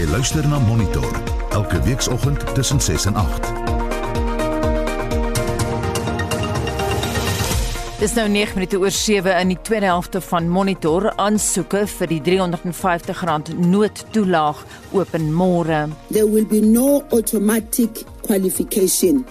Jy luister na Monitor elke weekoggend tussen 6 en 8. Dis nou 9 minute oor 7 in die tweede helfte van Monitor aansoeke vir die R350 noodtoelaag open môre. There will be no automatic qualification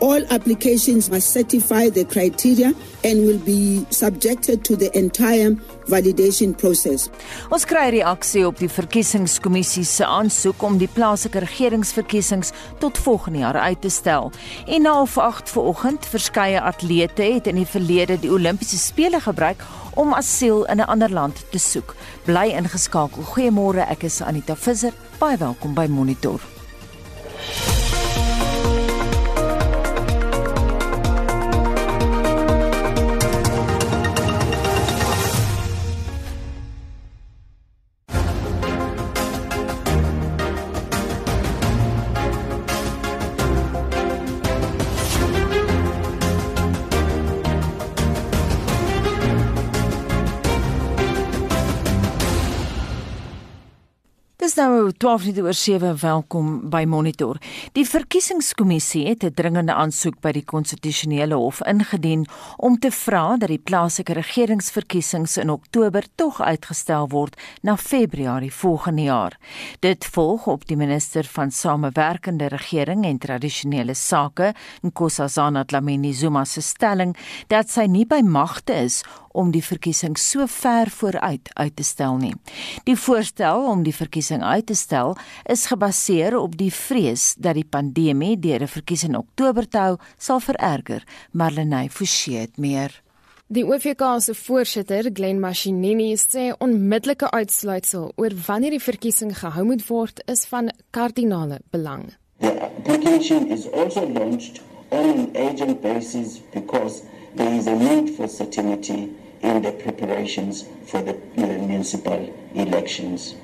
All applications must certify the criteria and will be subjected to the entire validation process. Ons kry reaksie op die verkiesingskommissie se aansoek om die plaaslike regeringsverkiesings tot volgende jaar uit te stel. En na of 8 vanoggend verskeie atlete het in die verlede die Olimpiese spele gebruik om asiel in 'n ander land te soek. Bly ingeskakel. Goeiemôre, ek is Anita Visser. Baie welkom by Monitor. some nou 12 minute oor 7 welkom by Monitor. Die verkiesingskommissie het 'n dringende aansoek by die konstitusionele hof ingedien om te vra dat die plaaslike regeringsverkiesings in Oktober tog uitgestel word na Februarie volgende jaar. Dit volg op die minister van Samewerkende Regering en Tradisionele Sake, Nkosazana Dlamini Zuma se stelling dat sy nie by magte is om die verkiesing so ver vooruit uit te stel nie. Die voorstel om die verkiesing uit te stel is gebaseer op die vrees dat die pandemie deur 'n verkiesing in Oktober te hou sal vererger, maar Lenay Forsie het meer. Die OFK se voorsitter, Glen Mashinini, sê onmiddellike uitsluitsel oor wanneer die verkiesing gehou moet word is van kardinale belang. The application is also launched on an agent basis because there is a need for certainty in the preparations for the municipal elections.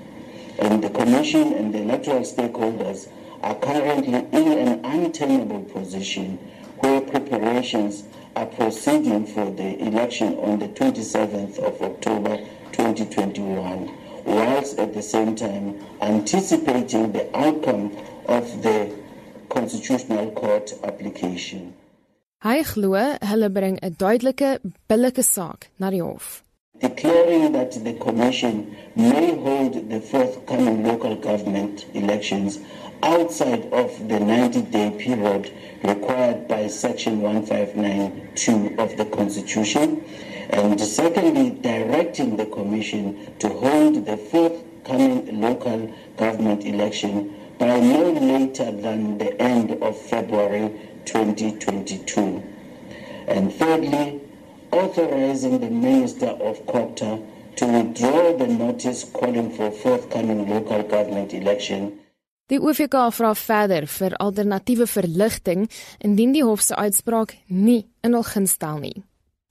And the Commission and the electoral stakeholders are currently in an untenable position where preparations are proceeding for the election on the 27th of October 2021, whilst at the same time anticipating the outcome of the Constitutional Court application. Hy glo hulle bring 'n duidelike billike saak na die hof. Declaring that the commission may hold the forthcoming local government elections outside of the 90-day period required by section 1592 of the constitution and secondly directing the commission to hold the forthcoming local government election by no later than the end of February 2022. And thirdly, authorizing the Minister of COPTA to withdraw the notice calling for forthcoming local government election. Die OVK vra verder vir alternatiewe verligting indien die hof se uitspraak nie in hul guns stel nie.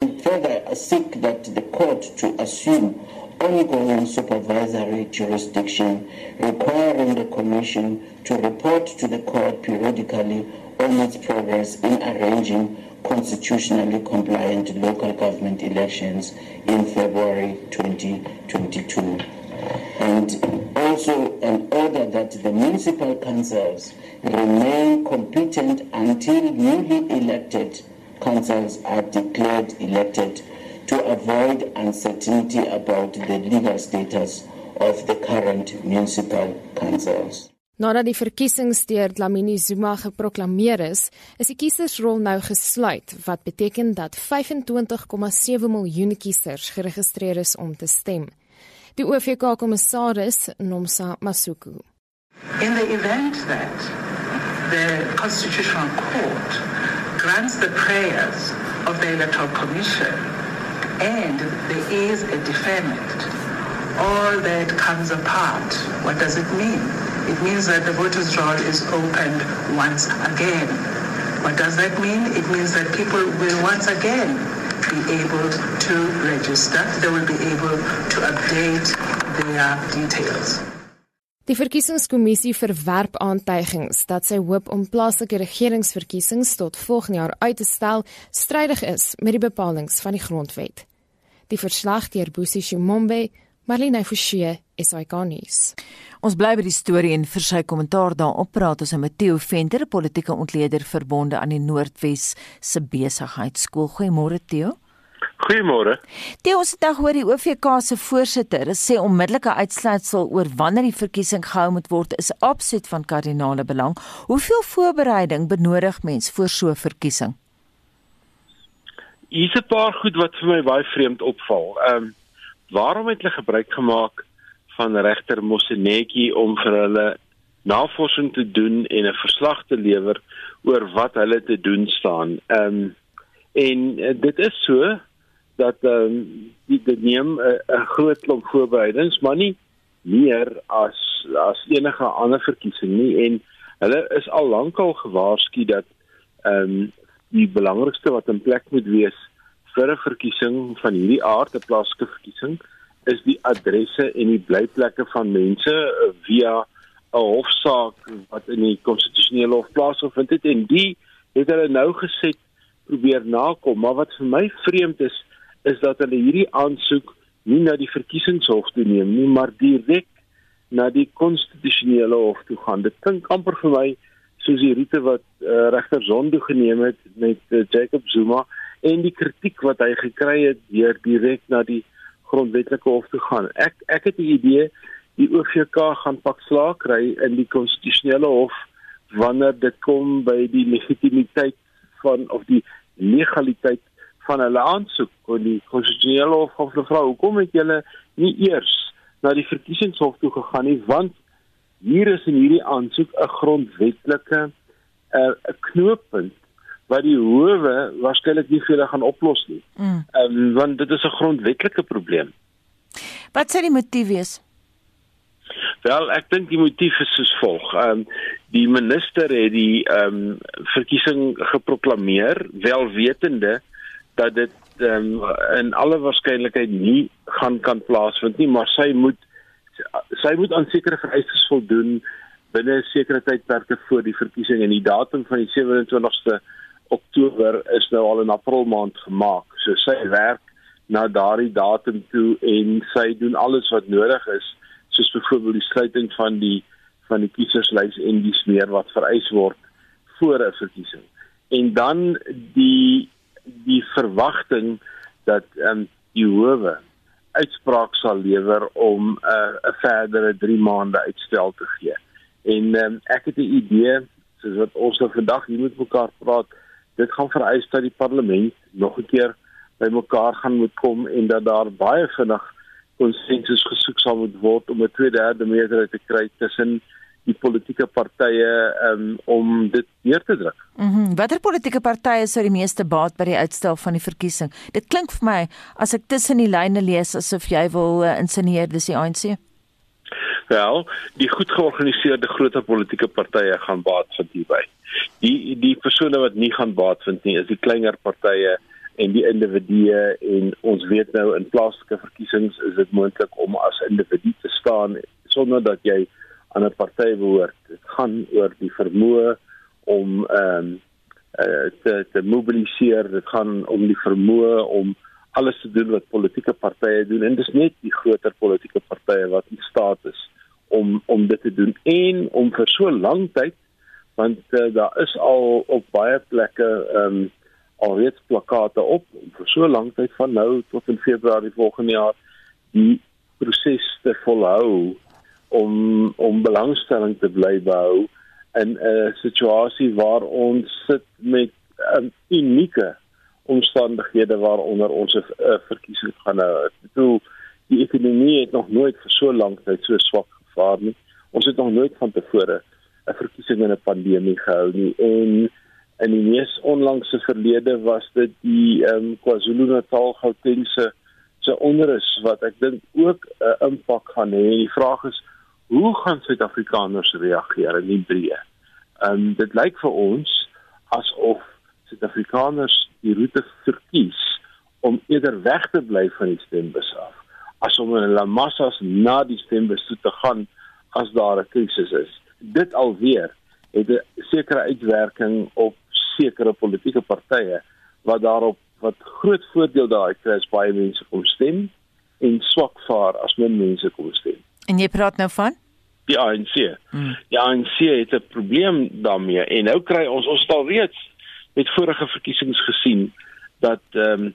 Further, I seek that the court to assume ongoing supervisory jurisdiction requiring the commission to report to the court periodically on its progress in arranging constitutionally compliant local government elections in February 2022. And also an order that the municipal councils remain competent until newly elected councils are declared elected to avoid uncertainty about the legal status of the current municipal councils. Nadat die verkiesings deur Dlamini Zuma geproklaameer is, is die kiesersrol nou gesluit, wat beteken dat 25,7 miljoen kiesers geregistreer is om te stem. Die OFK-kommissaris, Nomsa Masuku. In the event that the Constitutional Court grants the prayers of the Electoral Commission and there is a deferment, all that comes apart. What does it mean? It means that the voters' roll is opened once again. What does that mean? It means that people will once again be able to register. They will be able to update their details. Die verkiesingskommissie verwerp aantuigings dat sy hoop om plaaslike regeringsverkiesings tot volgende jaar uit te stel strydig is met die bepalinge van die grondwet. Die verslag deur Bosi Shimombe Marlene Forsie, SAK nuus. Ons bly by die storie en vir sy kommentaar daarop praat ons met Theo Venter, politieke ontleder verbonde aan die Noordwes se besigheidskool. Goeiemôre Theo. Goeiemôre. Theo, ons het nou gehoor die OVK se voorsitter sê onmiddellike uitsluitsel oor wanneer die verkiesing gehou moet word is absoluut van kardinale belang. Hoeveel voorbereiding benodig mens vir so 'n verkiesing? Hier's 'n paar goed wat vir my baie vreemd opval. Ehm um, waarom het hulle gebruik gemaak van regter Mosenetjie om vir hulle navorsing te doen en 'n verslag te lewer oor wat hulle te doen staan? Ehm um, en uh, dit is so dat ehm um, die dit neem 'n uh, groot klomp voorbereidings, maar nie meer as as enige ander verkiesing nie en hulle is al lankal gewaarsku dat ehm um, die belangrikste wat in plek moet wees vir 'n verkiesing van hierdie aard, 'n plaaslike verkiesing, is die adresse en die blyplekke van mense uh, via 'n hofsaak wat in die konstitusionele hof plaasgevind het en die het hulle nou geset probeer nakom, maar wat vir my vreemd is, is dat hulle hierdie aansoek nie na die verkiesingshof toe neem nie, maar direk na die konstitusionele hof toe gaan. Dit klink amper vir my soos die roete wat uh, regter Zondo geneem het met uh, Jacob Zuma en die kritiek wat hy gekry het deur direk na die grondwetlike hof toe gaan. Ek ek het die idee die OVK gaan pak slaag kry in die konstitusionele hof wanneer dit kom by die legitimiteit van of die legaliteit van hulle aansoek kon die konstitusionele hof van vrou hoekom het julle nie eers na die verkiesingshof toe gegaan nie want hier is in hierdie aansoek 'n grondwetlike eh, 'n uh, knooppunt wat die howe waarskynlik nie vir hulle gaan oplos nie. Mm. Um, want dit is 'n grondwetlike probleem. Wat sê die motief wees? Wel, ek dink die motief is soos volg. Ehm um, die minister het die ehm um, verkiesing geproklaameer wel wetende dat dit um, in alle waarskynlikheid nie gaan kan plaasvind nie, maar sy moet sy moet aan sekere vereistes voldoen binne 'n sekere tydperke voor die verkiesing en die datum van die 27ste Oktober is nou al in April maand gemaak. So sy werk na daardie datum toe en sy doen alles wat nodig is, soos byvoorbeeld die sluiting van die van die kieserslys en die smeer wat vereis word voor 'n verkiesing. En dan die die verwagting dat ehm um, howe uitspraak sal lewer om 'n uh, 'n verdere 3 maande uitstel te gee. En ehm um, ek het 'n idee soos wat ons nou vandag hier met mekaar praat, dit gaan vereis dat die parlement nog 'n keer by mekaar gaan moet kom en dat daar baie vinnig konsensus gesoek sal moet word om 'n 2/3 meerderheid te kry tussen die politieke partye um, om dit neer te druk. Mhm. Mm Watter politieke partye sou die meeste baat by die uitstel van die verkiesing? Dit klink vir my as ek tussen die lyne lees asof jy wil uh, insinueer dis die ANC. Wel, die goed georganiseerde groot politieke partye gaan baat vind hierby. Die die persone wat nie gaan baat vind nie is die kleiner partye en die individue en ons weet nou in plaaslike verkiesings is dit moontlik om as individu te staan sonder dat jy aan 'n party behoort. Dit gaan oor die vermoë om ehm um, uh, te te mobiliseer. Dit gaan om die vermoë om alles te doen wat politieke partye doen en dis net die groter politieke partye wat in staat is om om dit te doen en om vir so lank tyd want uh, daar is al op baie plekke ehm um, alreeds plakate op vir so lank tyd van nou tot in Februarie volgende jaar die proses te volhou om om belangstelling te bly behou in 'n situasie waar ons sit met 'n unieke omstandighede waaronder ons 'n verkiesing gaan hou. Ek bedoel die ekonomie het nog nooit vir so lank tyd so swak gevaar nie. Ons het nog nooit van tevore 'n verkiesing in 'n pandemie gehou nie en in die mees onlangse verlede was dit die ehm um, KwaZulu-Natal Gautengse se onrus wat ek dink ook 'n uh, impak gaan hê. Die vraag is hoe gaan Suid-Afrikaners reageer in die breë? Ehm um, dit lyk vir ons asof Suid-Afrikaners die roete verkies om eerder weg te bly van die stembus af as om in hulle massas na die stembus toe te gaan as daar 'n krisis is. Dit alweer het 'n sekere uitwerking op sekere politieke partye wat daarop wat groot voordeel daai kry as baie mense kom stem en swak vaar as min mense kom stem. En jy praat nou van die ANC. Hmm. Die ANC het 'n probleem daarmee en nou kry ons ons al reeds met vorige verkiesings gesien dat ehm um,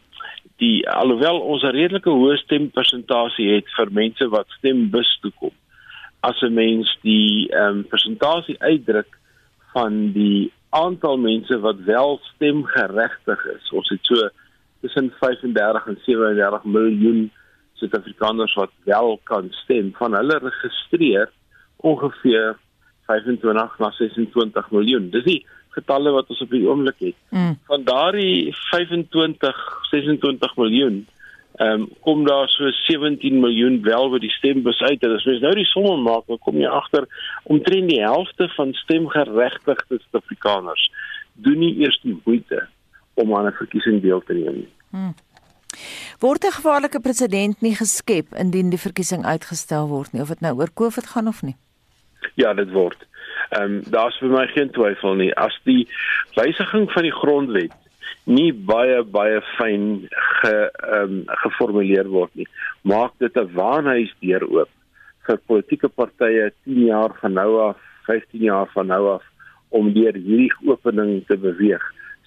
die alhoewel ons 'n redelike hoë stempersentasie het vir mense wat stembus toe kom. As 'n mens die ehm um, persentasie uitdruk van die aantal mense wat wel stemgeregtig is. Ons het so tussen 35 en 37 miljoen Suid-Afrikaners wat wel kan stem. Van hulle registreer ongeveer 25 na 26 miljoen. Dis die getalle wat ons op die oomblik het. Mm. Van daardie 25 26 miljoen ehm um, kom daar so 17 miljoen wel by die stembus uit. En as mens nou die somme maak, dan kom jy agter omtrent die helfte van stemgeregtigde Suid-Afrikaners doen nie eers die moeite om aan 'n verkiesing deel te neem nie. Hmm. Word 'n gevaarlike presedent nie geskep indien die verkiesing uitgestel word nie of dit nou oor COVID gaan of nie? Ja, dit word. Ehm um, daar's vir my geen twyfel nie as die wysiging van die grondwet nie baie baie fyn ge ehm um, geformuleer word nie. Maak dit 'n waanhuisdeur oop vir politieke partye 10 jaar van nou af, 15 jaar van nou af om deur hierdie opening te beweeg.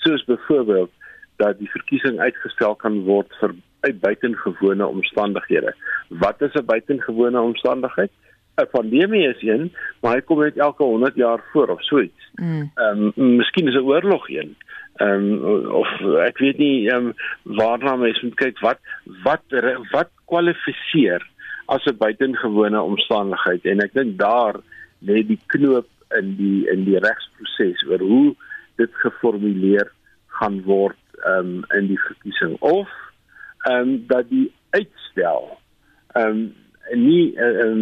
Soos byvoorbeeld dat die verkiesing uitgestel kan word vir uit buitengewone omstandighede. Wat is 'n buitengewone omstandigheid? 'n pandemie is een, maar hy kom net elke 100 jaar voor of so iets. Mm. Ehm um, miskien is 'n oorlog een. Ehm um, of ek weet nie ehm um, waarna mens moet kyk wat wat wat kwalifiseer as 'n buitengewone omstandigheid en ek dink daar lê die knoop in die in die regsproses oor hoe dit geformuleer gaan word ehm um, in die verkiesing of ehm um, dat die uitstel ehm um, nie in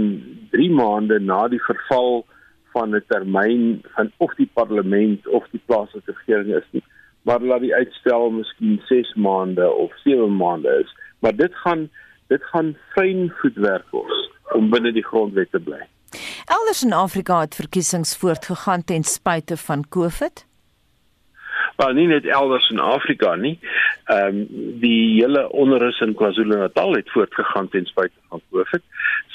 uh, 3 maande na die verval van 'n termyn van of die parlement of die plaaslike regering is nie maar laat die uitstel miskien 6 maande of 7 maande is. Maar dit gaan dit gaan fyn voetwerk kos om binne die grondwet te bly. Elders in Afrika het verkiesings voortgegaan ten spyte van COVID maar nie net elders in Afrika nie. Ehm um, die hele onrus in KwaZulu-Natal het voortgegaan ten spyte van COVID.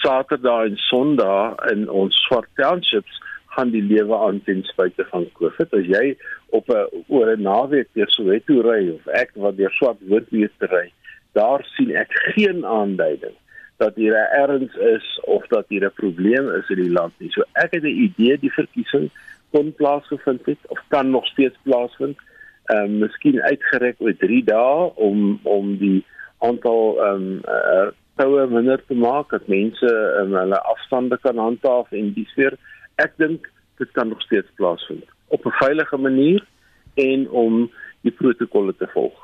Saterdag en Sondag in ons swart townships gaan die lewe aan ten spyte van COVID. As jy op 'n oor 'n naweek deur Soweto ry of ek wat deur swart windwees ry, daar sien ek geen aanduiding dat hier 'n erns is of dat hier 'n probleem is in die land nie. So ek het 'n idee die verkiesing kon plaasgevind het of kan nog steeds plaasvind ehm um, miskien uitgereg oor 3 dae om om die aantal ehm um, uh, toue minder te maak dat mense um, hulle afstande kan handhaaf en dis weer. Ek dink dit kan nog steeds plaasvind. Op 'n veilige manier en om die protokolle te volg.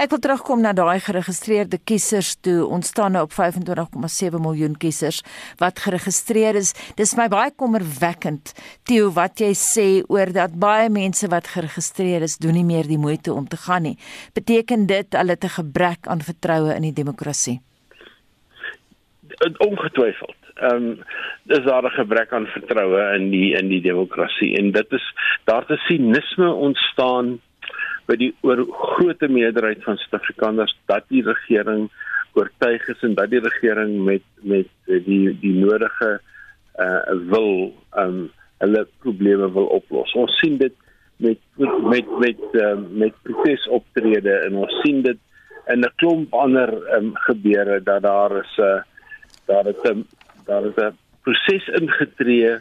Ek wil terugkom na daai geregistreerde kiesers toe. Ons staan nou op 25,7 miljoen kiesers wat geregistreer is. Dis my baie kommerwekkend Theo wat jy sê oor dat baie mense wat geregistreer is, doen nie meer die moeite om te gaan nie. Beteken dit hulle het 'n gebrek aan vertroue in die demokrasie? Ongetwyfeld. Ehm um, dis daar 'n gebrek aan vertroue in die in die demokrasie en dit is daar te sinisme ontstaan by die oor grootte meerderheid van Suid-Afrikaners dat die regering oortuig is en dat die regering met met die die nodige uh wil um hulle probleme wil oplos. Ons sien dit met met met uh, met protesoptrede en ons sien dit in 'n klomp ander um gebeure dat daar is 'n uh, daar het 'n daar het 'n proses ingetree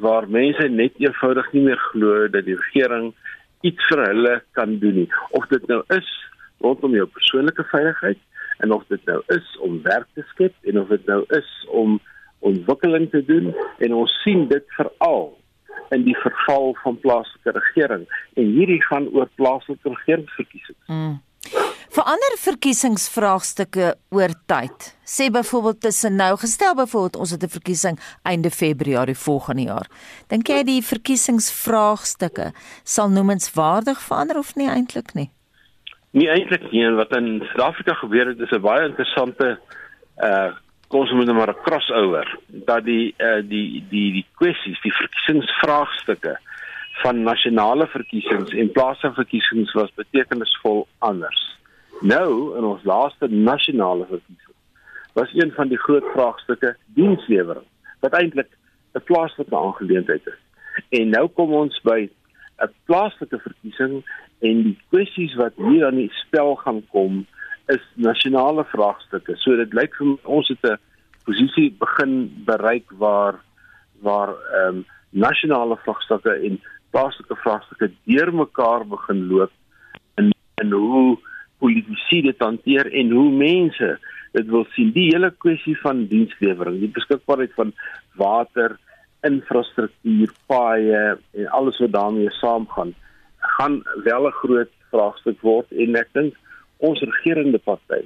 waar mense net eenvoudig nie meer glo dat die regering iets vir hulle kan doen nie. Of dit nou is rondom jou persoonlike veiligheid en of dit nou is om werk te skep en of dit nou is om ontwikkeling te doen en ons sien dit veral in die verval van plaaslike regering en hierdie gaan oor plaaslike regeringsverkiesings. Mm. Verander verkiesingsvraagstukke oor tyd. Sê byvoorbeeld tussen nou gestel byvoorbeeld ons het 'n verkiesing einde Februarie volgende jaar. Dink jy die verkiesingsvraagstukke sal noemenswaardig verander of nie eintlik nie? Nie eintlik nie. Wat in Suid-Afrika gebeur het is 'n baie interessante uh ons moet maar 'n crossover dat die uh die die die kwessies, die verkiesingsvraagstukke van nasionale verkiesings en plaaslike verkiesings was betekenisvol anders. Nou in ons laaste nasionale verkiesing was een van die groot vraagstukke dienslewering wat eintlik 'n plaaslike aangeleentheid is. En nou kom ons by 'n plaaslike verkiesing en die kwessies wat hier aan die spel gaan kom is nasionale vraagstukke. So dit lyk vir ons het 'n posisie begin bereik waar waar ehm um, nasionale vraagstukke en plaaslike vraagstukke deurmekaar begin loop in in hoe politici dit hanteer en hoe mense dit wil sien. Die hele kwessie van dienslewering, die beskikbaarheid van water, infrastruktuur, paaie en alles wat daarmee saamgaan, gaan wel 'n groot vraagstuk word en ek dink ons regerende party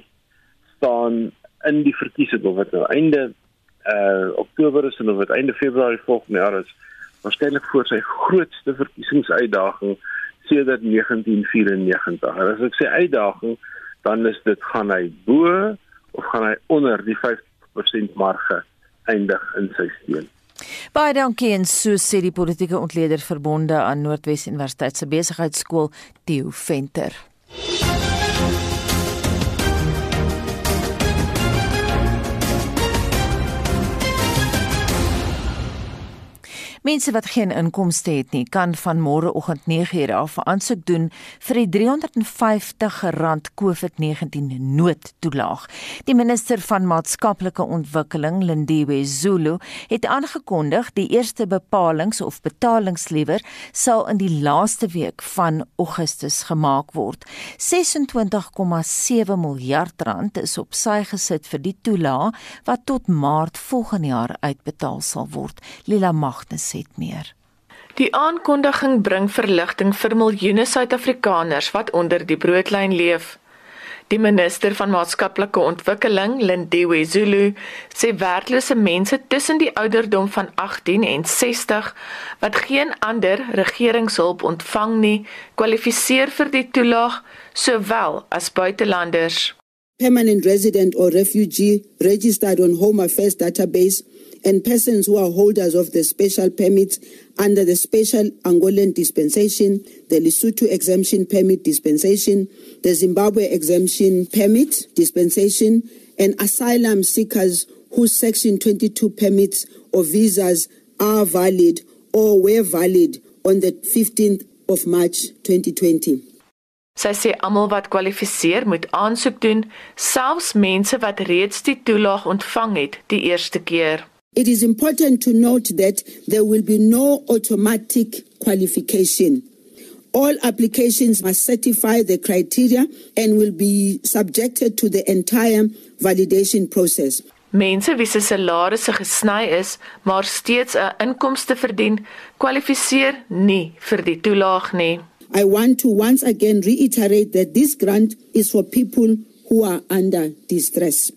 staan in die verkiesing of dit nou einde uh Oktober is of dit einde Februarie volgende jaar is waarskynlik voor sy grootste verkiesingsuitdaging sedert 1994. En as ek sê uitdaging, dan is dit gaan hy bo of gaan hy onder die 50% marge eindig in sy steun. Baie dankie en so sê die politieke ontleder verbonde aan Noordwes Universiteit se besigheidskool Theo Venter. Mense wat geen inkomste het nie, kan van môreoggend 9:00 af aansoek doen vir die R350 COVID-19 noodtoelaag. Die minister van maatskaplike ontwikkeling, Lindiwe Zulu, het aangekondig die eerste bepalinge of betalings liewer sal in die laaste week van Augustus gemaak word. 26,7 miljard rand is op sy gesit vir die toelaag wat tot Maart volgende jaar uitbetaal sal word. Lila Magnus het meer. Die aankondiging bring verligting vir miljoene Suid-Afrikaners wat onder die broodlyn leef. Die minister van maatskaplike ontwikkeling, Lindiwe Zulu, sê werklose mense tussen die ouderdom van 18 en 60 wat geen ander regeringshulp ontvang nie, kwalifiseer vir die toelaag sowel as buitelanders. Permanent resident or refugee registered on Home Affairs database and persons who are holders of the special permits under the special Angolan dispensation, the Lesotho exemption permit dispensation, the Zimbabwe exemption permit dispensation, and asylum seekers whose Section 22 permits or visas are valid or were valid on the 15th of March 2020. Sy sê almal wat kwalifiseer moet aansoek doen, selfs mense wat reeds die toelaag ontvang het die eerste keer. It is important to note that there will be no automatic qualification. All applications must satisfy the criteria and will be subjected to the entire validation process. Mense wie se salarisse gesny is, maar steeds 'n inkomste verdien, kwalifiseer nie vir die toelaag nie. I want to once again reiterate that this grant is for people who are under distress.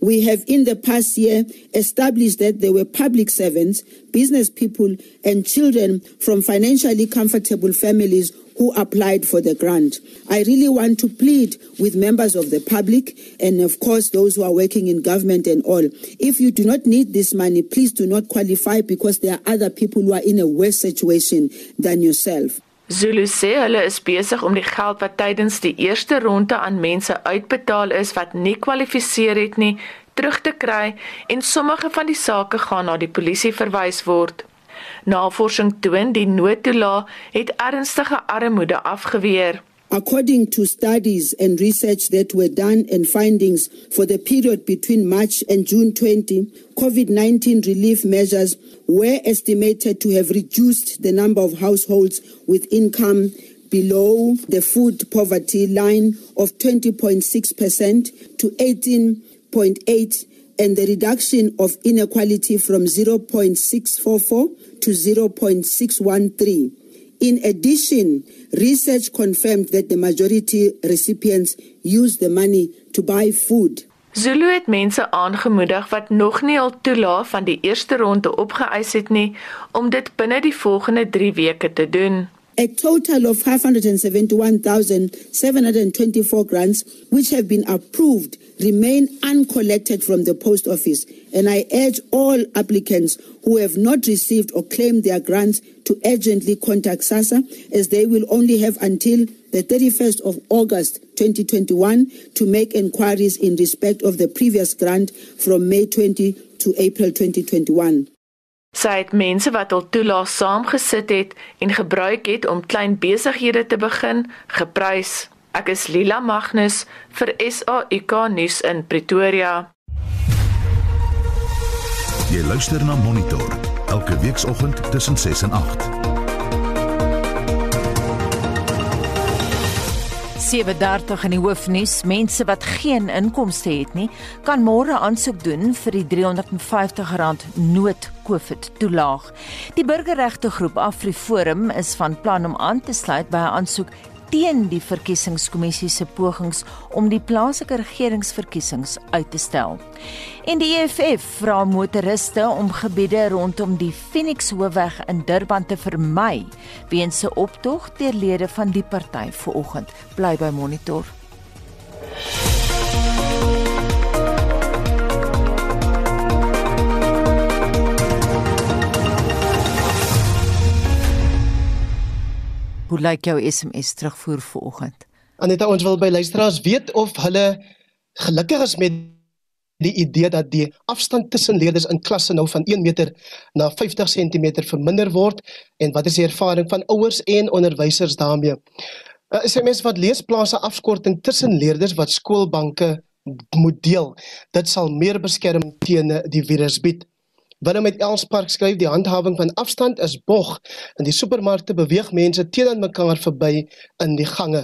We have in the past year established that there were public servants, business people, and children from financially comfortable families who applied for the grant. I really want to plead with members of the public and, of course, those who are working in government and all. If you do not need this money, please do not qualify because there are other people who are in a worse situation than yourself. Zulu sê hulle is besig om die geld wat tydens die eerste ronde aan mense uitbetaal is wat nie kwalifiseer het nie, terug te kry en sommige van die sake gaan na die polisie verwys word. Navorsing toon die noodtoelaag het ernstige armoede afgeweer. According to studies and research that were done and findings for the period between March and June 20, COVID 19 relief measures were estimated to have reduced the number of households with income below the food poverty line of 20.6% to 18.8 and the reduction of inequality from 0.644 to 0.613. In addition, research confirmed that the majority recipients use the money to buy food. Zulu het mense aangemoedig wat nog nie al toelaat van die eerste ronde opgeëis het nie om dit binne die volgende 3 weke te doen. A total of 571,724 grants which have been approved remain uncollected from the post office and I urge all applicants who have not received or claimed their grants to urgently contact SASA as they will only have until the 31st of August 2021 to make inquiries in respect of the previous grant from May 20 to April 2021. Sy het mense wat al toelaas saamgesit het en gebruik het om klein besighede te begin, geprys. Ek is Lila Magnus vir SAK nuus in Pretoria. Jy luister na Monitor elke weekoggend tussen 6 en 8. 7:30 in die hoofnuus. Mense wat geen inkomste het nie, kan môre aansoek doen vir die R350 nood-COVID toelaag. Die burgerregte groep AfriForum is van plan om aan te sluit by 'n aansoek teen die verkiesingskommissie se pogings om die plaaslike regeringsverkiesings uit te stel. En die EFF vra motoriste om gebiede rondom die Phoenix Hoofweg in Durban te vermy weens 'n optog deur lede van die party vanoggend. Bly by Monitor. Hoe lyk jou SMS terugvoer vanoggend? Aneta, ons wil by luisteraars weet of hulle gelukkig is met die idee dat die afstand tussen leerders in klasse nou van 1 meter na 50 cm verminder word en wat is die ervaring van ouers en onderwysers daarmee? 'n SMS wat leesplase afkorting tussen leerders wat skoolbanke moet deel. Dit sal meer beskerming teen die virus bied. Willem met Elspark skryf die handhawing van afstand is bog. In die supermarkte beweeg mense teenoor mekaar verby in die gange.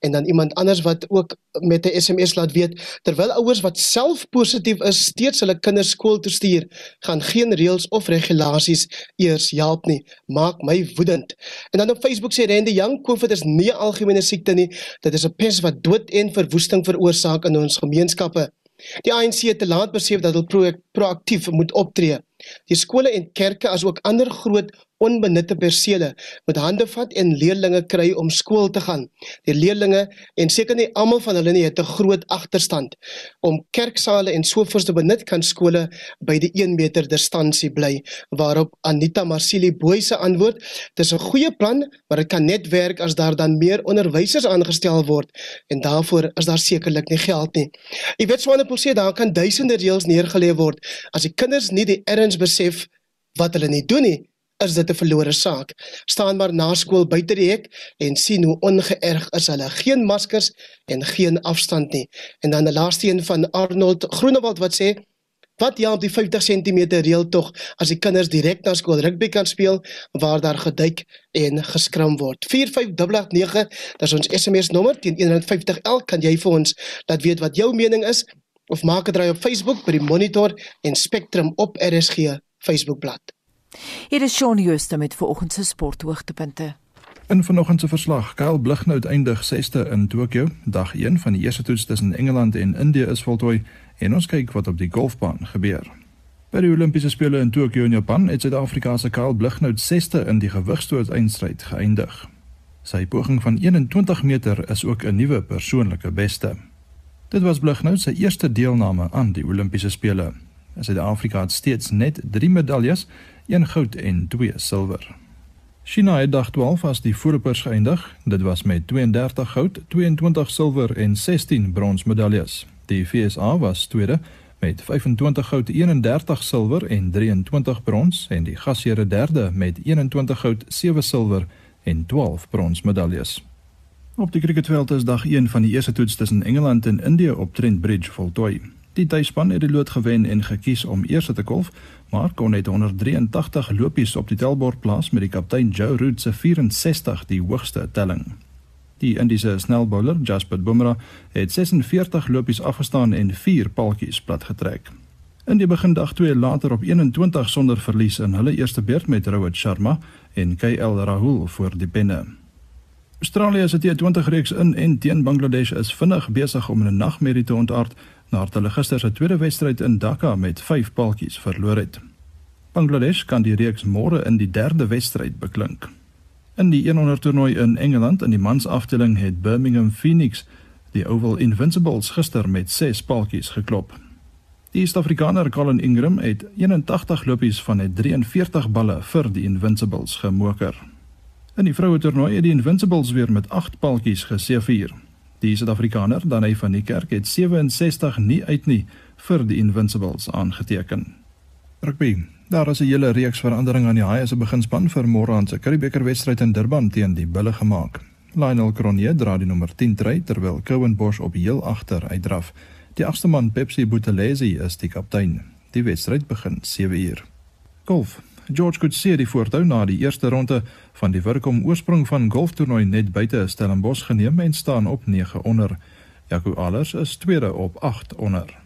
En dan iemand anders wat ook met 'n SMS laat weet, terwyl ouers wat self positief is steeds hulle kinders skool toe stuur, gaan geen reëls of regulasies eers help nie. Maak my woedend. En dan op Facebook sê Randy Young, COVID is nie 'n algemene siekte nie. Dit is 'n pes wat dood en verwoesting veroorsaak in ons gemeenskappe. Die ANC het te laat besef dat hulle pro proaktief moet optree. Die skole en kerke asook ander groot onbenutte persele met hande vat en leerlinge kry om skool te gaan. Die leerlinge en seker nie almal van hulle nie het 'n groot agterstand om kerksale en sovoorts te benut kan skole by die 1 meter distansie bly waarop Anita Marsili Boy se antwoord dis 'n goeie plan maar dit kan net werk as daar dan meer onderwysers aangestel word en daarvoor is daar sekerlik nie geld nie. Jy weet Swanepoel sê daar kan duisende reëls neergelê word as die kinders nie die erns besef wat hulle nie doen nie is dit 'n verlore saak. Staan maar na skool buite die hek en sien hoe ongeërg is hulle. Geen maskers en geen afstand nie. En dan 'n laaste een van Arnold Groenewald wat sê Wat ja op die 50 cm reël tog as die kinders direk na skool rugby kan speel waar daar geduik en geskram word. 45889, dis ons SMS nommer teen 150 elk kan jy vir ons laat weet wat jou mening is of maak 'n draai op Facebook by die Monitor en Spectrum op RSG Facebookblad. Hier is Shaun Jooste met vanoggend se sporthoogtepunte. In vanoggend se verslag, Kyle Blighnout eindig 6ste in Tokio. Dag 1 van die eerste toets tussen Engeland en Indië is voltooi en ons kyk wat op die golfbaan gebeur. By die Olimpiese spele in Tokio in Japan het Suid-Afrika se Kyle Blighnout 6ste in die gewigstoot eindstryd geëindig. Sy poging van 21 meter is ook 'n nuwe persoonlike beste. Dit was Blighnout se eerste deelname aan die Olimpiese spele. Suid-Afrika het steeds net 3 medaljes een goud en twee silwer. China het dag 12 as die voorlopers geëindig. Dit was met 32 goud, 22 silwer en 16 brons medaljes. Die FSA was tweede met 25 goud, 31 silwer en 23 brons en die gasheer derde met 21 goud, 7 silwer en 12 brons medaljes. Op die cricketveld is dag 1 van die eerste toets tussen Engeland en Indië op Trent Bridge voltooi. Die tuisspan het die lood gewen en gekies om eers te kolf, maar kon net 183 lopies op die tellbord plaas met die kaptein Joe Root se 64 die hoogste telling. Die Indiese snelbowler Jasprit Bumrah het 46 lopies afgestaan en 4 paltjies platgetrek. In die begin dag 2 later op 21 sonder verlies in hulle eerste beurt met Rohit Sharma en KL Rahul voor die penne. Australië se T20 reeks in en teen Bangladesh is vinnig besig om 'n nagmerrie te ontaard nadat hulle gister se tweede wedstryd in Dhaka met 5 paaltjies verloor het. Bangladesh kan die reeks môre in die derde wedstryd beklink. In die 100 toernooi in Engeland in die mansafdeling het Birmingham Phoenix die Oval Invincibles gister met 6 paaltjies geklop. Die Suid-Afrikaner Colin Ingram het 81 lopies van net 43 balle vir die Invincibles gemoker. In die vroue toernooi het die Invincibles weer met 8 paaltjies geseëvier. Die Suid-Afrikaner, Danai van die Kerk, het 67 nie uit nie vir die Invincibles aangeteken. Rugby. Daar is 'n hele reeks veranderinge aan die Haie se beginspan vir môre aan se Curriebeeker wedstryd in Durban teen die Bulle gemaak. Lionel Cronje dra die nommer 10 try terwyl Cowan Bosch op heel agter uitdraf. Die agste man Pepsi Buthelezi is die kaptein. Die wedstryd begin 7uur. Golf. George Coetzee die voortou na die eerste ronde van die Wurkom oorsprong van golftoernooi net buite Stellenbosch geneem en staan op 9 onder. Jaco Allers is tweede op 8 onder.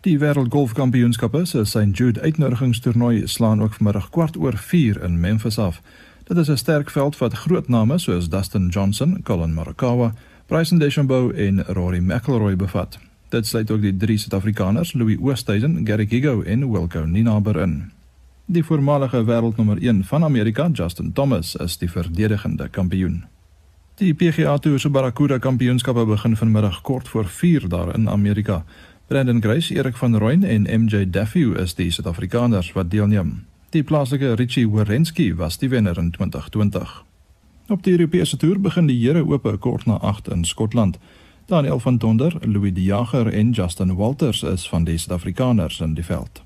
Die Wêreldgolfkampioenskappe se St Jude uitnodigingstoernooi slaan ook vanmiddag kwart oor 4 in Memphis af. Dit is 'n sterk veld wat groot name soos Dustin Johnson, Colin Morikawa, Bryson DeChambeau en Rory McIlroy bevat. Dit sluit ook die drie Suid-Afrikaners, Louis Oosthuizen, Gary Gigo en Wilco Ninaber in. Die voormalige wêreldnommer 1 van Amerika, Justin Thomas, is die verdedigende kampioen. Die PGA Tour se Barracuda Kampioenskappe begin vanmiddag kort voor 4 daar in Amerika. Brandon Grace, Erik van Rooyen en MJ Daffy is die Suid-Afrikaners wat deelneem. Die plaaslike Richie Werenski was die wenner in 2020. Op die Europese toer begin die Here Ope kort na 8 in Skotland. Daniel van Tonder, Louis De Jager en Justin Walters is van die Suid-Afrikaners in die veld.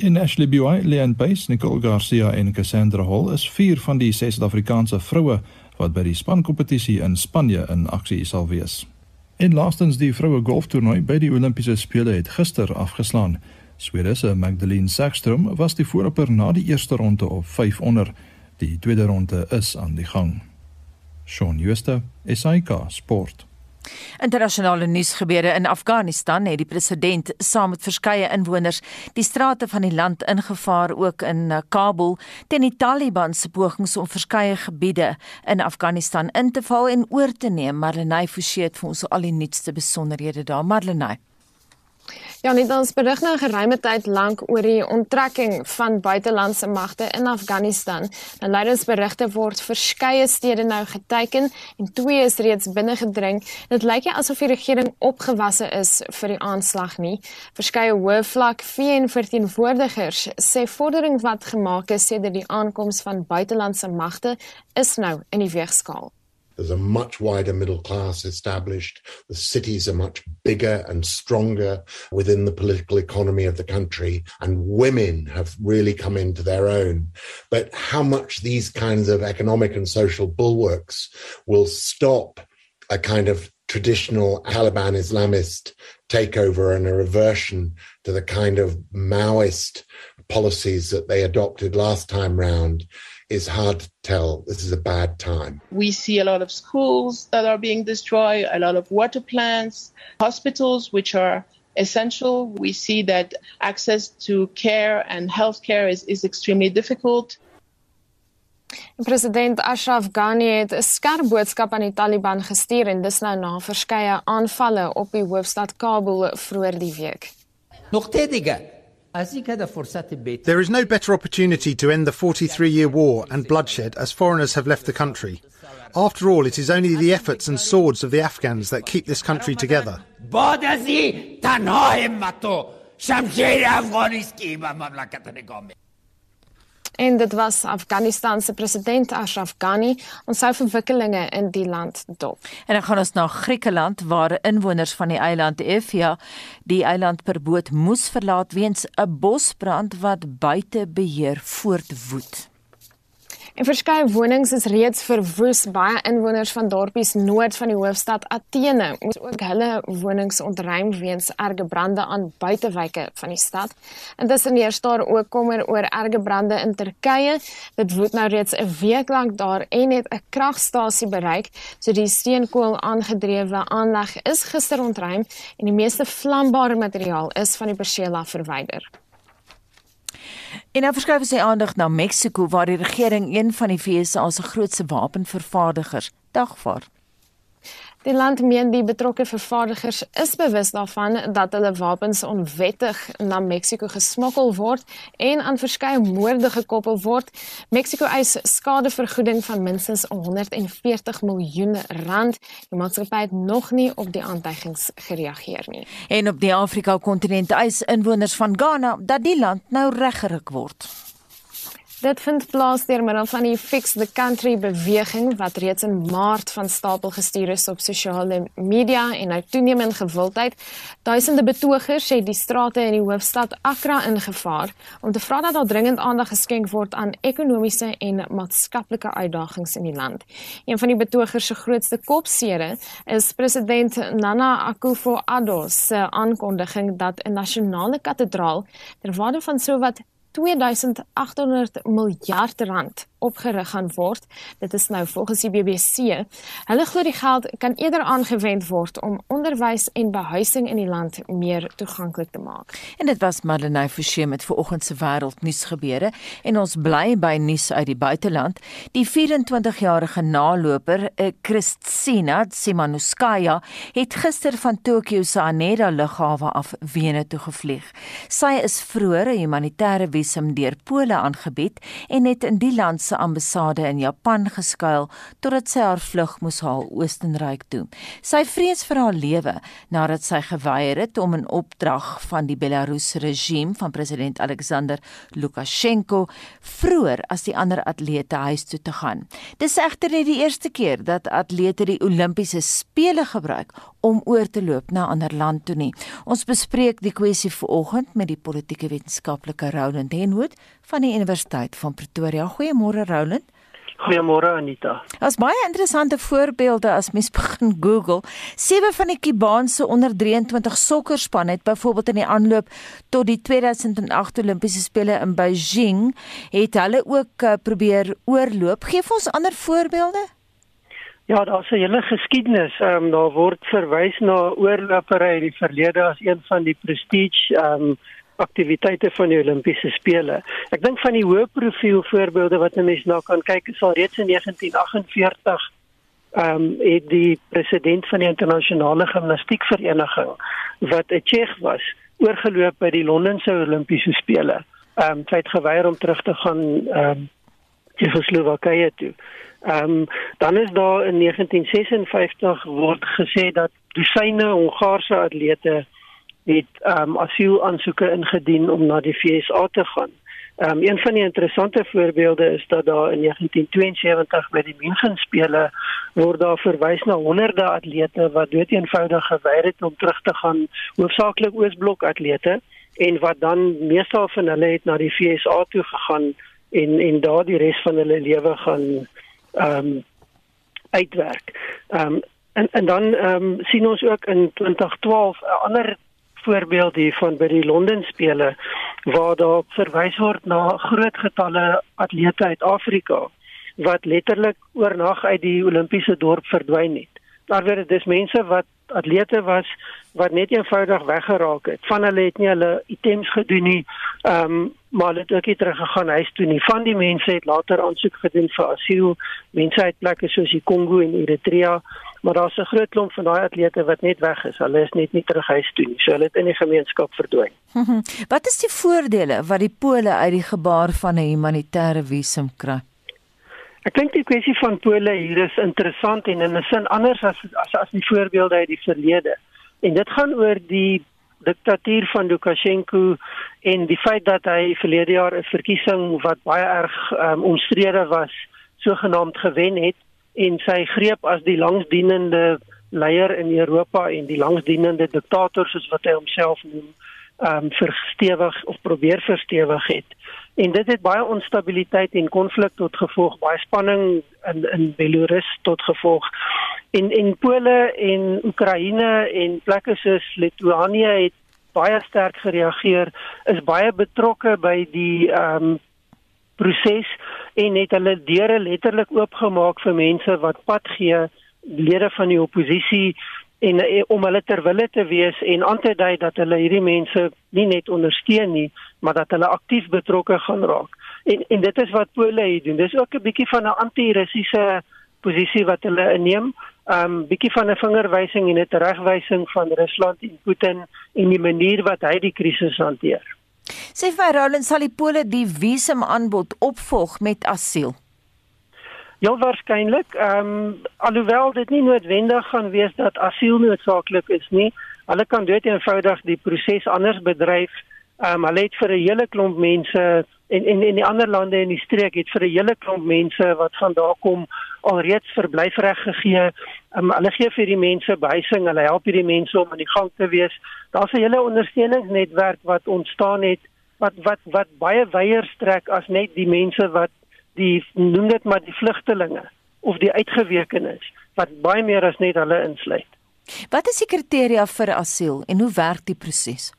In Ashley Buy, Leon Pace, Nicole Garcia en Cassandra Hall is vier van die ses Suid-Afrikaanse vroue wat by die spankompetisie in Spanje in aksie sal wees. En laastens die vroue golftoernooi by die Olimpiese spele het gister afgeslaan. Swede se Magdalene Saxström was die voorloper na die eerste ronde op 5 onder. Die tweede ronde is aan die gang. Shaun Schuster, SAK Sport. Internasionale nuusgebeure in Afghanistan het die president saam met verskeie inwoners die strate van die land ingevaar ook in eh, Kabul teen die Taliban se pogings om verskeie gebiede in Afghanistan in te val en oor te neem. Marlenae Forsie het vir ons al die nuutste besonderhede daar. Marlenae Ja, net ons berig nou geruime tyd lank oor die onttrekking van buitelandse magte in Afghanistan. Nou leidersberigte word verskeie stede nou geteken en twee is reeds binne gedring. Dit lyk nie asof die regering opgewasse is vir die aanslag nie. Verskeie hoë vlak VN verteenwoordigers sê vordering wat gemaak is sedert die aankoms van buitelandse magte is nou in die weegskaal. There's a much wider middle class established. The cities are much bigger and stronger within the political economy of the country. And women have really come into their own. But how much these kinds of economic and social bulwarks will stop a kind of traditional Taliban Islamist takeover and a reversion to the kind of Maoist policies that they adopted last time round is hard to tell. This is a bad time. We see a lot of schools that are being destroyed, a lot of water plants, hospitals, which are essential. We see that access to care and healthcare is, is extremely difficult. President Ashraf Ghani het 'n skerp boodskap aan die Taliban gestuur en dis nou na verskeie aanvalle op die hoofstad Kabul vroeër die week. Nog There is no better opportunity to end the 43 year war and bloodshed as foreigners have left the country. After all, it is only the efforts and swords of the Afghans that keep this country together. En dit was Afghanistan se president Ashraf Ghani ons sou verwikkelinge in die land dop. En dan gaan ons na Griekeland waar inwoners van die eiland Evia die eiland per boot moes verlaat weens 'n bosbrand wat buite beheer voortwoed. En verskeie wonings is reeds verwoes. Baie inwoners van dorpies noord van die hoofstad Athene moes ook hulle wonings ontruim weens erge brande aan buitewyke van die stad. Intussen heers daar ook kommer oor erge brande in Turkye. Dit woed nou reeds 'n week lank daar en het 'n kragstasie bereik. So die steenkool aangedrewe aanleg is gister ontruim en die meeste vlambare materiaal is van die persela verwyder. En nou verskuif sy aandag na Mexiko waar die regering een van die VS se grootste wapenvervaardigers dagvaar. Die land meen die betrokke vervaardigers is bewus daarvan dat hulle wapens onwettig na Mexiko gesmokkel word en aan verskeie moorde gekoppel word. Mexiko eis skadevergoeding van minstens 140 miljoen rand. Die maatskappy het nog nie op die aantuigings gereageer nie. En op die Afrika kontinent eis inwoners van Ghana dat die land nou reggerig word. Dit vind plaas deur middel van die Fix the Country beweging wat reeds in Maart van stapel gestuur is op sosiale media en nou toeneem in gewildheid. Duisende betogers het die strate in die hoofstad Accra ingevaar om te vra dat daar dringend aandag geskenk word aan ekonomiese en maatskaplike uitdagings in die land. Een van die betogers se grootste kopsere is president Nana Akufo-Addo se aankondiging dat 'n nasionale kathedraal ter waarde van sowat 2800 miljard rand opgerig gaan word. Dit is nou volgens die BBC. Hulle glo die geld kan eerder aangewend word om onderwys en behuising in die land meer toeganklik te maak. En dit was Madeleine Forsie met vanoggend se wêreldnuus gebeure en ons bly by nuus uit die buiteland. Die 24-jarige naloper, eh, Kristina Simanuskaya, het gister van Tokio se Haneda lughawe af Wene toe gevlieg. Sy is vroeër 'n humanitêre visum deur Pole aangebied en het in die land se ambassade in Japan geskuil totdat sy haar vlug moes haal Oostenryk toe. Sy vrees vir haar lewe nadat sy geweier het om in opdrag van die Belarus regime van president Alexander Lukasjenko vroeër as die ander atlete huis toe te gaan. Dis egter nie die eerste keer dat atlete die Olimpiese spele gebruik om oor te loop na 'n ander land toe nie. Ons bespreek die kwessie vanoggend met die politieke wetenskaplike Roland Henwood van die Universiteit van Pretoria. Goeiemôre Roland. Goeiemôre Anita. Daar's baie interessante voorbeelde as mens begin Google. Sewe van die Kubaanse onder 23 sokkerspan het byvoorbeeld in die aanloop tot die 2008 Olimpiese spele in Beijing het hulle ook uh, probeer oorloop. Geef ons ander voorbeelde. Ja, daar's 'n hele geskiedenis. Ehm um, daar word verwys na oorlopery in die verlede as een van die prestige ehm um, aktiwiteite van die Olimpiese spele. Ek dink van die hoë profiel voorbeelde wat 'n mens na kan kyk, is al reeds in 1948 ehm um, het die president van die internasionale gimnastiekvereniging wat 'n Tsjech was, oorgeloop by die Londense Olimpiese spele. Ehm um, hy het geweier om terug te gaan ehm um, Tsjechoslowakye toe. Ehm um, dan is daar in 1956 word gesê dat dosyne Hongaarse atlete het ehm um, asielaansoeke ingedien om na die VSA te gaan. Ehm um, een van die interessante voorbeelde is dat daar in 1972 by die München spele word daar verwys na honderde atlete wat doeteenvoudig geweier het om terug te gaan, hoofsaaklik Oosblok atlete en wat dan meestal van hulle het na die VSA toe gegaan en en daar die res van hulle lewe gaan ehm um, uitwerk. Ehm um, en en dan ehm um, sien ons ook in 2012 'n ander voorbeeld hier van by die Londen spele waar daar verwys word na groot getalle atlete uit Afrika wat letterlik oornag uit die Olimpiese dorp verdwyn het. Daar word dis mense wat atlete was wat net eenvoudig weggeraak het. Van hulle het nie hulle items gedoen nie. Ehm um, maar hulle het ook nie teruggegaan huis toe nie. Van die mense het later aansoek gedoen vir asiel. Mense uit plekke soos die Kongo en Eritrea, maar daar's 'n groot klomp van daai atlete wat net weg is. Hulle is net nie terug huis toe nie. So hulle het in die gemeenskap verdwyn. wat is die voordele wat die Pole uit die gebaar van 'n humanitêre visum kry? Ek dink die kwessie van Pole hier is interessant en in 'n sin anders as as as die voorbeelde uit die verlede. En dit gaan oor die diktatuur van Lukasjenko en die feit dat hy verlede jaar 'n verkiesing wat baie erg um, omstrede was, sogenaamd gewen het en sy greep as die langsdienende leier in Europa en die langsdienende diktator soos wat hy homself noem, ehm um, verstewig of probeer verstewig het. En dit het baie onstabiliteit en konflik tot gevolg, baie spanning in in Belarus tot gevolg. En en Pole en Oekraïne en plekke soos Litouanië het baie sterk gereageer, is baie betrokke by die ehm um, proses en het hulle deure letterlik oopgemaak vir mense wat pad gee, lede van die oppositie en eh, om hulle ter wille te wees en aan te dui dat hulle hierdie mense nie net ondersteun nie, maar dat hulle aktief betrokke gaan raak. En en dit is wat Pole hier doen. Dis ook 'n bietjie van 'n anti-russiese posisie wat hulle inneem. Um bietjie van 'n vingerwysing en 'n teregwysing van Rusland en Putin en die manier wat hy die krisis hanteer. Sê vir Roland sal die Pole die visum aanbod opvolg met asiel. Ja waarskynlik. Ehm um, alhoewel dit nie noodwendig gaan wees dat asiel noodsaaklik is nie. Hulle kan dit eenvoudig die proses anders bedryf. Ehm um, hulle het vir 'n hele klomp mense en en in die ander lande in die streek het vir 'n hele klomp mense wat van daar kom alreeds verblyfreg gegee. Um, hulle gee vir die mense behuising, hulle help hierdie mense om aan die gang te wees. Daar's 'n hele ondersteuningsnetwerk wat ontstaan het wat wat wat baie wyeer strek as net die mense wat die noem dit maar die vlugtelinge of die uitgewekenes wat baie meer as net hulle insluit. Wat is die kriteria vir asiel en hoe werk die proses?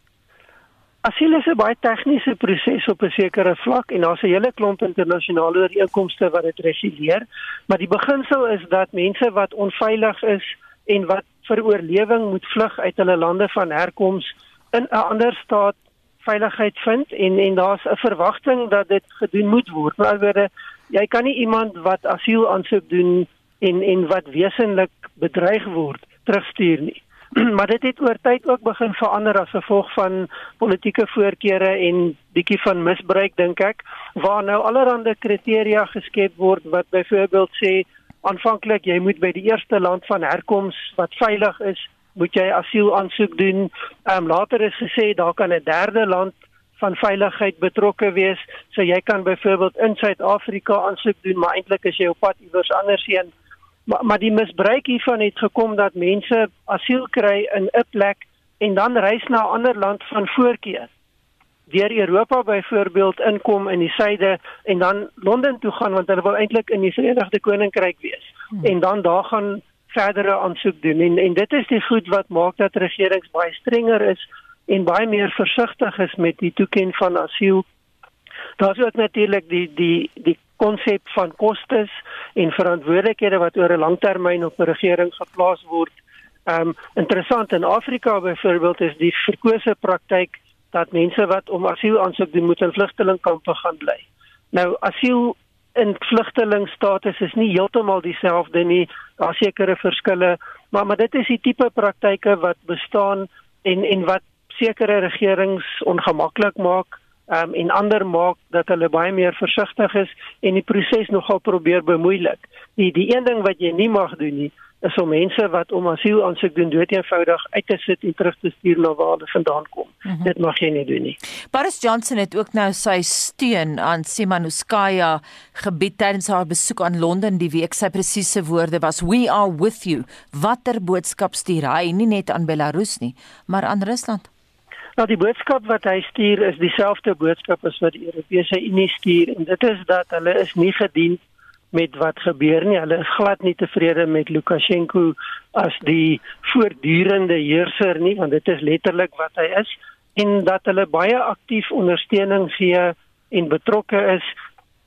Asiel is 'n baie tegniese proses op 'n sekere vlak en daar's 'n hele klomp internasionale ooreenkomste wat dit reguleer, maar die beginsel is dat mense wat onveilig is en wat vir oorlewing moet vlug uit hulle lande van herkoms in 'n ander staat veiligheid vind en en daar's 'n verwagting dat dit gedoen moet word. Met ander woorde, jy kan nie iemand wat asiel aansoek doen en en wat wesenlik bedreig word terugstuur nie. maar dit het oor tyd ook begin verander as gevolg van politieke voorkeure en bietjie van misbruik dink ek, waar nou allerlei kriteria geskep word wat byvoorbeeld sê aanvanklik jy moet by die eerste land van herkoms wat veilig is moet jy asiel aansoek doen. Ehm um, later is gesê daar kan 'n derde land van veiligheid betrokke wees. So jy kan byvoorbeeld in Suid-Afrika aansoek doen, maar eintlik is jy op pad iewers anders heen. Maar maar die misbruik hiervan het gekom dat mense asiel kry in 'n plek en dan reis na 'n ander land van voorkeur. Deur Europa byvoorbeeld inkom in die suide en dan Londen toe gaan want hulle wil eintlik in die Verenigde Koninkryk wees. Hmm. En dan daar gaan verdere aansoek doen en en dit is die goed wat maak dat regerings baie strenger is en baie meer versigtig is met die toekenning van asiel. Daar's ook natuurlik die die die konsep van kostes en verantwoordelikhede wat oor 'n langtermyn op 'n regering geplaas word. Um interessant in Afrika byvoorbeeld is die verkose praktyk dat mense wat om asiel aansoek doen moet in vlugtelingkampe gaan bly. Nou asiel in vlugtelingstatus is nie heeltemal dieselfde nie. Daar sekerre verskille, maar maar dit is die tipe praktyke wat bestaan en en wat sekere regerings ongemaklik maak um, en ander maak dat hulle baie meer versigtig is en die proses nogal probeer bemoeilik. Die die een ding wat jy nie mag doen nie is om mense wat om asiel aansoek doen dood eenvoudig uit te sit en terug te stuur na waar hulle vandaan kom. Mm -hmm. Dit mag jy nie doen nie. Boris Johnson het ook nou sy steun aan Simanuskaya gebied tydens haar besoek aan Londen die week. Sy presiese woorde was we are with you. Watter boodskap stuur hy nie net aan Belarus nie, maar aan Rusland? Nou die boodskap wat hy stuur is dieselfde boodskap as wat die Europese Unie stuur en dit is dat hulle is nie gedien met wat gebeur nie. Hulle is glad nie tevrede met Lukasjenko as die voortdurende heerser nie, want dit is letterlik wat hy is en dat hulle baie aktief ondersteuning gee en betrokke is.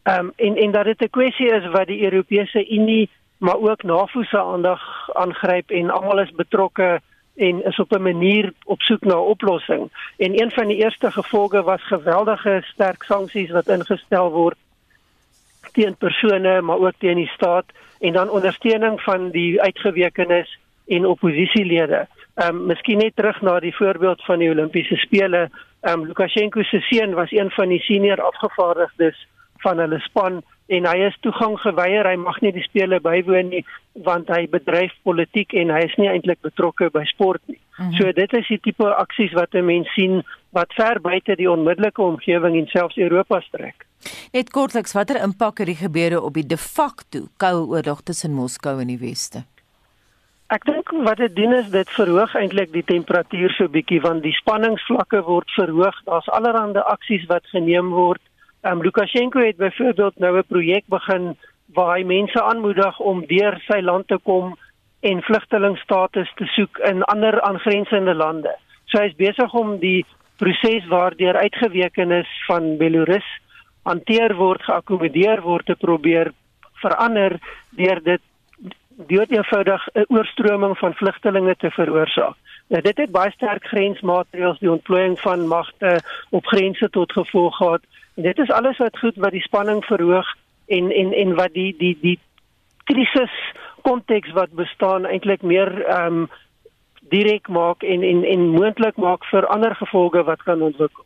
Ehm um, en en dat dit 'n kwessie is wat die Europese Unie maar ook NAVO se aandag aangryp en almal is betrokke en is op 'n manier op soek na 'n oplossing. En een van die eerste gevolge was geweldige sterk sanksies wat ingestel word teen persone maar ook teen die staat en dan ondersteuning van die uitgewekenes en oppositielede. Ehm um, miskien net terug na die voorbeeld van die Olimpiese spele. Ehm um, Lukasjenko se seun was een van die senior afgevaardigdes van hulle span en hy is toegang geweier. Hy mag nie die spele bywoon nie want hy bedryf politiek en hy is nie eintlik betrokke by sport nie. Mm -hmm. So dit is die tipe aksies wat 'n mens sien wat ver buite die onmiddellike omgewing en selfs Europa strek. Net kortliks, watter impak het die gebeure op die de facto koue oorlog tussen Moskou en die weste? Ek dink wat dit doen is dit verhoog eintlik die temperatuur so bietjie want die spanningsvlakke word verhoog. Daar's allerlei aksies wat geneem word. Ehm um, Lukasjenko het byvoorbeeld nou 'n projek begin waar hy mense aanmoedig om deur sy land te kom en vlugtelingstatus te soek in ander aangrensende lande. So hy is besig om die proses waardeur uitgewekenes van Belarus hanteer word, geakkommodeer word te probeer verander deur dit deur eenvoudig 'n oorstroming van vlugtelinge te veroorsaak. Nou dit het baie sterk grensmaatreëls die ontplooiing van magte op grense tot gevolg gehad. Dit is alles wat goed wat die spanning verhoog en en en wat die die die krisis konteks wat bestaan eintlik meer ehm um, direk maak en en en moontlik maak vir ander gevolge wat kan ontwikkel.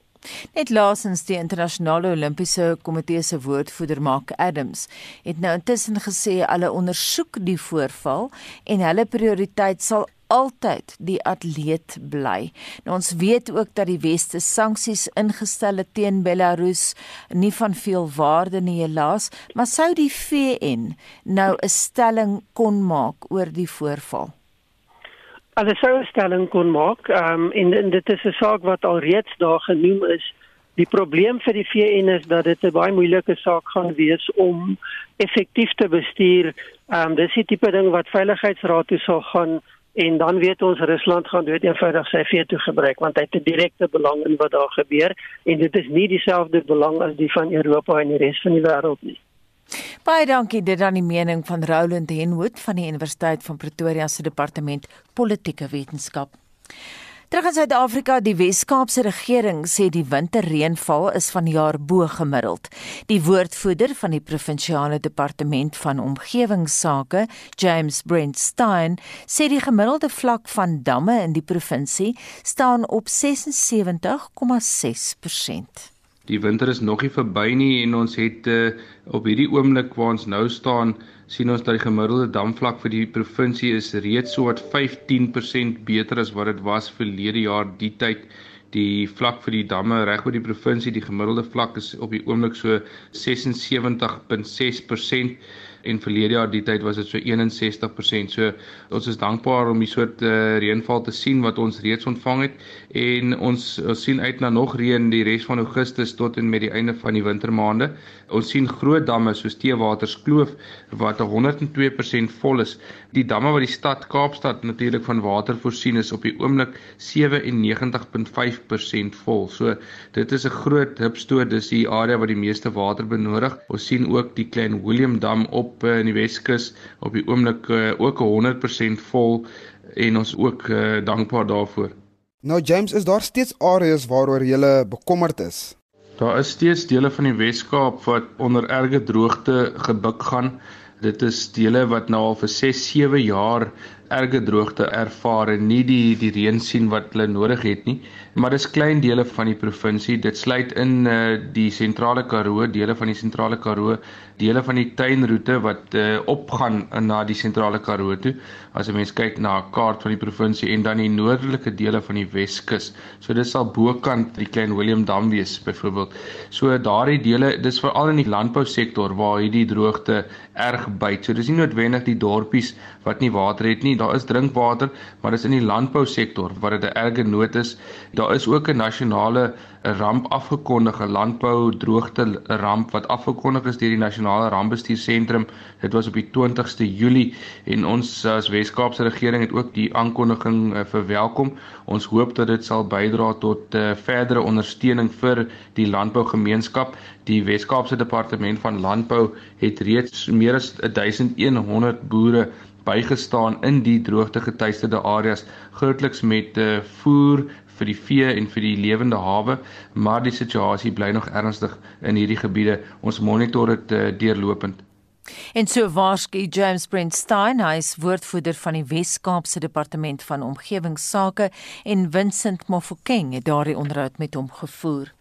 Net laasens die internasionale Olimpiese komitee se woordvoerder Mark Adams het nou intussen gesê hulle ondersoek die voorval en hulle prioriteit sal altyd die atleet bly. Nou ons weet ook dat die weste sanksies ingestel het teen Belarus nie van veel waarde nie helaas, maar sou die VN nou 'n stelling kon maak oor die voorval? Hulle sou 'n stelling kon maak, ehm um, en, en dit is 'n saak wat alreeds daar genoem is. Die probleem vir die VN is dat dit 'n baie moeilike saak gaan wees om effektief te bestuur. Ehm um, dis die tipe ding wat veiligheidsraad toe sal gaan en dan weet ons Rusland gaan dood eenvoudig sy veto gebruik want hy het 'n direkte belang in wat daar gebeur en dit is nie dieselfde belang as die van Europa en die res van die wêreld nie. Baie dankie dit aan die mening van Roland Henwood van die Universiteit van Pretoria se departement politieke wetenskap. Terug in Suid-Afrika, die Wes-Kaapse regering sê die winterreënval is vanjaar bo gemiddeld. Die woordvoerder van die provinsiale departement van omgewingsake, James Brent Stein, sê die gemiddelde vlak van damme in die provinsie staan op 76,6%. Die winter is nog nie verby nie en ons het uh, op hierdie oomblik waar ons nou staan, sien ons dat die gemiddelde damvlak vir die provinsie is reeds so wat 15% beter as wat dit was verlede jaar die tyd. Die vlak vir die damme reg oor die provinsie, die gemiddelde vlak is op die oomblik so 76.6% en verlede jaar die tyd was dit so 61%. So ons is dankbaar om die soort uh, reënval te sien wat ons reeds ontvang het en ons, ons sien uit na nog reën die res van Augustus tot en met die einde van die wintermaande. Ons sien groot damme soos Teewaterskloof wat 102% vol is. Die damme wat die stad Kaapstad natuurlik van water voorsien is op die oomblik 97.5% vol. So dit is 'n groot hupstoot, dis die area wat die meeste water benodig. Ons sien ook die Klein Willem dam op uh, in die Weskus op die oomblik uh, ook 100% vol en ons ook uh, dankbaar daarvoor. Nou James, is daar steeds areas waaroor jy bekommerd is? Daar is steeds dele van die Wes-Kaap wat onder erge droogte gebuk gaan. Dit is dele wat nou al vir 6, 7 jaar erge droogte ervaar en nie die die reën sien wat hulle nodig het nie. Maar dis klein dele van die provinsie. Dit sluit in uh, die sentrale Karoo, dele van die sentrale Karoo, dele van die tuinroete wat uh, opgaan na die sentrale Karoo toe. As 'n mens kyk na 'n kaart van die provinsie en dan die noordelike dele van die Weskus. So dit sal bokant die klein Willem Dam wees byvoorbeeld. So daardie dele, dis veral in die landbousektor waar hierdie droogte erg byt. So dis nie noodwendig die dorpies wat nie water het nie. Daar is drinkwater, maar dis in die landbousektor waar dit 'n erge nood is. Daar is ook 'n nasionale ramp afgekondig, 'n landbou droogte ramp wat afgekondig is deur die nasionale rampbestuursentrum. Dit was op die 20ste Julie en ons as Wes-Kaapse regering het ook die aankondiging uh, verwelkom. Ons hoop dat dit sal bydra tot uh, verdere ondersteuning vir die landbougemeenskap. Die Wes-Kaapse departement van landbou het reeds meer as 1100 boere bygestaan in die droogtegetuieerde areas grootliks met uh, voer vir die vee en vir die lewende hawe, maar die situasie bly nog ernstig in hierdie gebiede. Ons monitor dit uh, deurlopend. En so waarskynlik James Brent Stein, hy is woordvoerder van die Wes-Kaapse Departement van Omgewingsake en Vincent Mofokeng het daardie onderhoud met hom gevoer.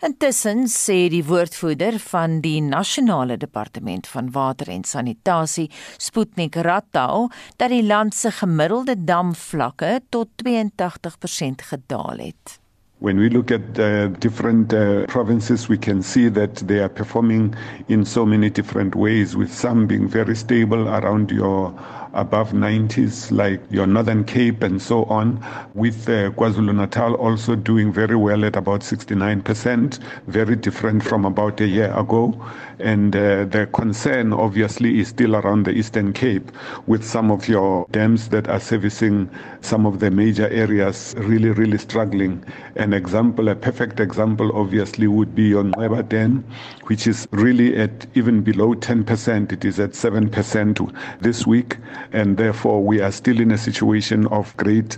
Intussen sê die woordvoerder van die Nasionale Departement van Water en Sanitasie, Sputnik Rattau, dat die land se gemiddelde damvlakke tot 82% gedaal het. When we look at uh, different uh, provinces, we can see that they are performing in so many different ways, with some being very stable around your above 90s, like your Northern Cape and so on, with uh, KwaZulu Natal also doing very well at about 69%, very different from about a year ago. And uh, the concern obviously is still around the Eastern Cape, with some of your dams that are servicing some of the major areas really, really struggling. An example, a perfect example, obviously, would be on Weber Dam, which is really at even below 10%. It is at 7% this week and therefore we are still in a situation of great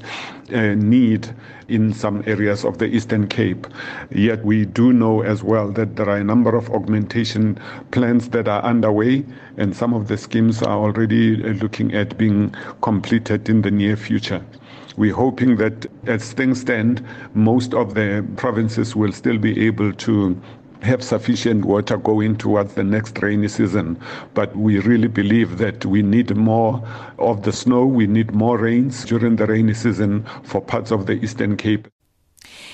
uh, need in some areas of the Eastern Cape. Yet we do know as well that there are a number of augmentation plans that are underway, and some of the schemes are already uh, looking at being completed in the near future. We're hoping that as things stand, most of the provinces will still be able to have sufficient water going towards the next rainy season. But we really believe that we need more of the snow, we need more rains during the rainy season for parts of the Eastern Cape.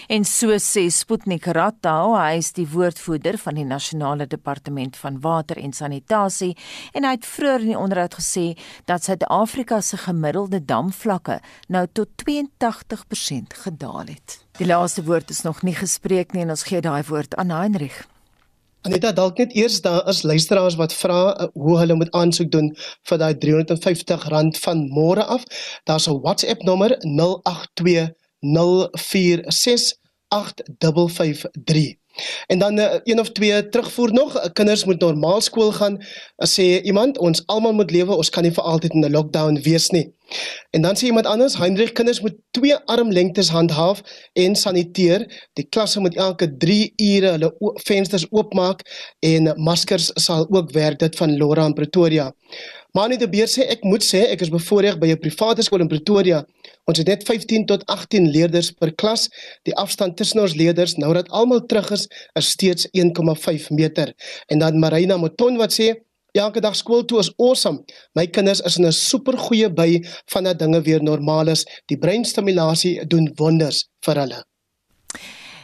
En so sê Sputnik Ratau, hy is die woordvoerder van die Nasionale Departement van Water en Sanitasie en hy het vroeër in die onderhoud gesê dat Suid-Afrika se gemiddelde damvlakke nou tot 82% gedaal het. Die laaste woord is nog nie gespreek nie en ons gee daai woord aan Heinrich. Aneta dalk net eers daar is luisteraars wat vra uh, hoe hulle moet aansoek doen vir daai R350 van môre af. Daar's 'n WhatsApp nommer 082 08268553. En dan uh, een of twee terugvoer nog, uh, kinders moet normaal skool gaan. As sê iemand, ons almal moet lewe, ons kan nie vir altyd in 'n lockdown wees nie. En dan sê iemand anders, Heinrich, kinders moet twee armlengtes handhaaf en saniteer. Die klasse moet elke 3 ure hulle vensters oopmaak en maskers sal ook werk dit van Laura in Pretoria. Maar net die beer sê ek moet sê ek is bevoorreg by 'n private skool in Pretoria Ons het net 15 tot 18 leerders per klas. Die afstand tussen ons leerders nou dat almal terug is, is steeds 1,5 meter. En dan Marina Moton wat sê Elke dag skool toe is awesome. My kinders is in 'n supergoeie by vandat dinge weer normaal is. Die breinstimulasie doen wonders vir hulle.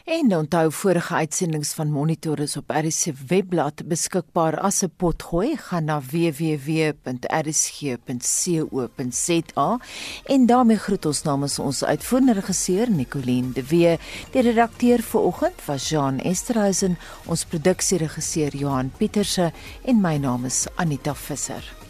En onthou vorige uitsendings van Monitor is op RC webblad beskikbaar as 'n potgooi. Gaan na www.rsg.co.za en daarmee groet ons namens ons uitvoerende regisseur Nicoline de Wee die redakteur vir oggend was Jean Esterhuizen ons produksieregisseur Johan Pieterse en my naam is Anita Visser